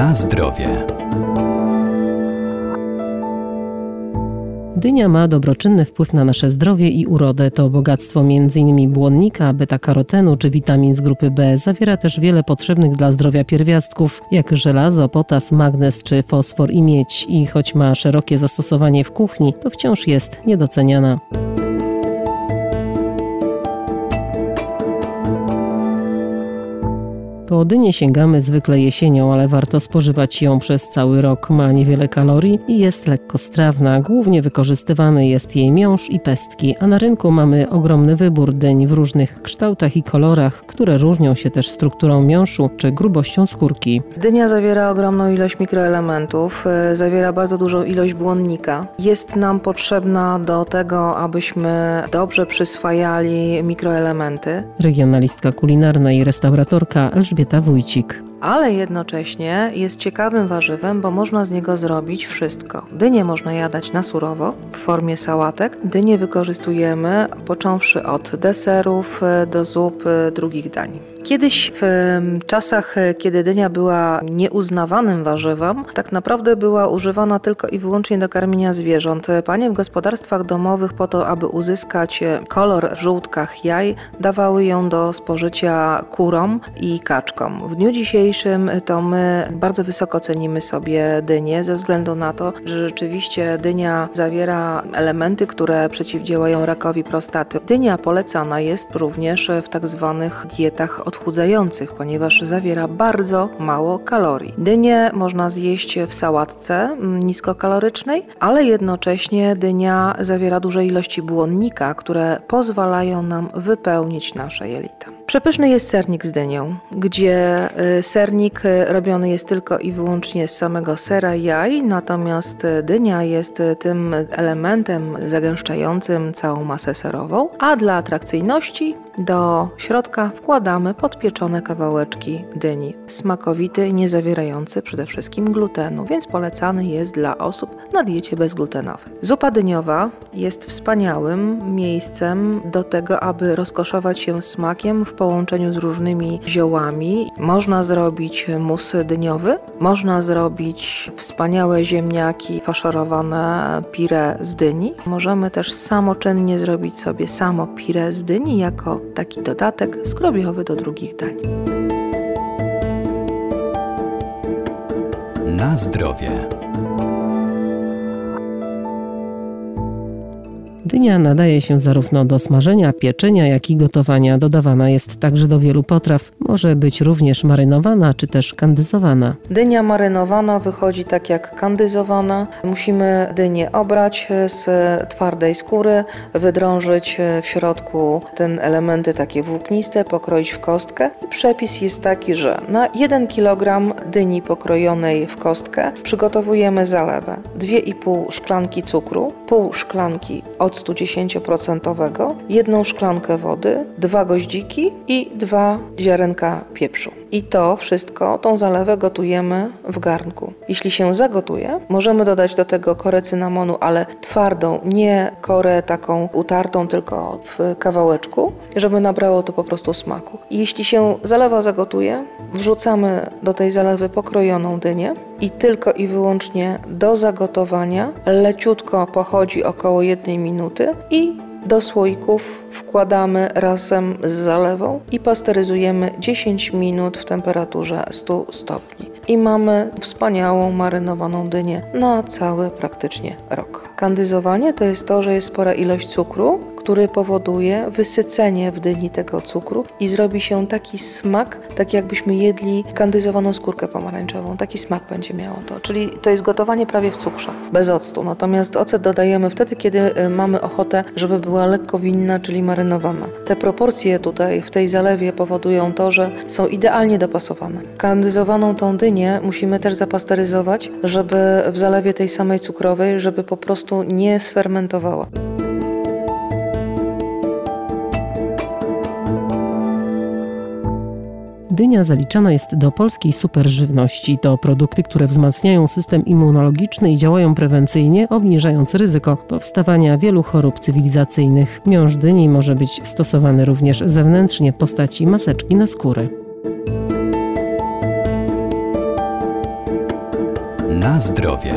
Na zdrowie. Dynia ma dobroczynny wpływ na nasze zdrowie i urodę. To bogactwo m.in. błonnika, beta-karotenu czy witamin z grupy B. Zawiera też wiele potrzebnych dla zdrowia pierwiastków, jak żelazo, potas, magnez czy fosfor i miedź. I choć ma szerokie zastosowanie w kuchni, to wciąż jest niedoceniana. Po dynię sięgamy zwykle jesienią, ale warto spożywać ją przez cały rok. Ma niewiele kalorii i jest lekko strawna. Głównie wykorzystywany jest jej miąższ i pestki, a na rynku mamy ogromny wybór dyń w różnych kształtach i kolorach, które różnią się też strukturą miąższu czy grubością skórki. Dynia zawiera ogromną ilość mikroelementów, y, zawiera bardzo dużą ilość błonnika. Jest nam potrzebna do tego, abyśmy dobrze przyswajali mikroelementy. Regionalistka kulinarna i restauratorka Elżbieta Elżbieta Wójcik ale jednocześnie jest ciekawym warzywem, bo można z niego zrobić wszystko. Dynie można jadać na surowo w formie sałatek. Dynie wykorzystujemy począwszy od deserów do zup drugich dań. Kiedyś w czasach, kiedy dynia była nieuznawanym warzywem, tak naprawdę była używana tylko i wyłącznie do karmienia zwierząt. Panie w gospodarstwach domowych po to, aby uzyskać kolor w żółtkach jaj, dawały ją do spożycia kurom i kaczkom. W dniu dzisiejszym dzisiejszym to my bardzo wysoko cenimy sobie dynię ze względu na to, że rzeczywiście dynia zawiera elementy, które przeciwdziałają rakowi prostaty. Dynia polecana jest również w tak zwanych dietach odchudzających, ponieważ zawiera bardzo mało kalorii. Dynię można zjeść w sałatce mm, niskokalorycznej, ale jednocześnie dynia zawiera duże ilości błonnika, które pozwalają nam wypełnić nasze jelita. Przepyszny jest sernik z dynią, gdzie y, sernik y, robiony jest tylko i wyłącznie z samego sera jaj, natomiast y, dynia jest tym elementem zagęszczającym całą masę serową, a dla atrakcyjności do środka wkładamy podpieczone kawałeczki dyni. Smakowity i nie zawierający przede wszystkim glutenu, więc polecany jest dla osób na diecie bezglutenowej. Zupa dyniowa jest wspaniałym miejscem do tego, aby rozkoszować się smakiem w połączeniu z różnymi ziołami. Można zrobić mus dyniowy, można zrobić wspaniałe ziemniaki faszerowane pire z dyni. Możemy też samoczynnie zrobić sobie samo pire z dyni jako taki dodatek skrobiowy do drugich dań. Na zdrowie. Dynia nadaje się zarówno do smażenia, pieczenia, jak i gotowania. Dodawana jest także do wielu potraw. Może być również marynowana czy też kandyzowana. Dynia marynowana wychodzi tak jak kandyzowana. Musimy dynię obrać z twardej skóry, wydrążyć w środku ten elementy takie włókniste, pokroić w kostkę. Przepis jest taki, że na 1 kg dyni pokrojonej w kostkę przygotowujemy zalewę 2,5 szklanki cukru, pół szklanki octu 10%, jedną szklankę wody, dwa goździki i dwa ziarenka pieprzu. I to wszystko, tą zalewę gotujemy w garnku. Jeśli się zagotuje, możemy dodać do tego korę cynamonu, ale twardą, nie korę taką utartą, tylko w kawałeczku, żeby nabrało to po prostu smaku. Jeśli się zalewa zagotuje, wrzucamy do tej zalewy pokrojoną dynię i tylko i wyłącznie do zagotowania leciutko pochodzi około jednej minuty i do słoików wkładamy razem z zalewą i pasteryzujemy 10 minut w temperaturze 100 stopni. I mamy wspaniałą marynowaną dynię na cały praktycznie rok. Kandyzowanie to jest to, że jest spora ilość cukru, który powoduje wysycenie w dyni tego cukru i zrobi się taki smak, tak jakbyśmy jedli kandyzowaną skórkę pomarańczową. Taki smak będzie miało to. Czyli to jest gotowanie prawie w cukrze, bez octu. Natomiast ocet dodajemy wtedy, kiedy y, mamy ochotę, żeby była lekko winna, czyli marynowana. Te proporcje tutaj w tej zalewie powodują to, że są idealnie dopasowane. Kandyzowaną tą dynię musimy też zapasteryzować, żeby w zalewie tej samej cukrowej, żeby po prostu nie sfermentowała. Dynia zaliczana jest do polskiej superżywności. To produkty, które wzmacniają system immunologiczny i działają prewencyjnie, obniżając ryzyko powstawania wielu chorób cywilizacyjnych. Miąższ dyni może być stosowany również zewnętrznie w postaci maseczki na skórę. Na zdrowie.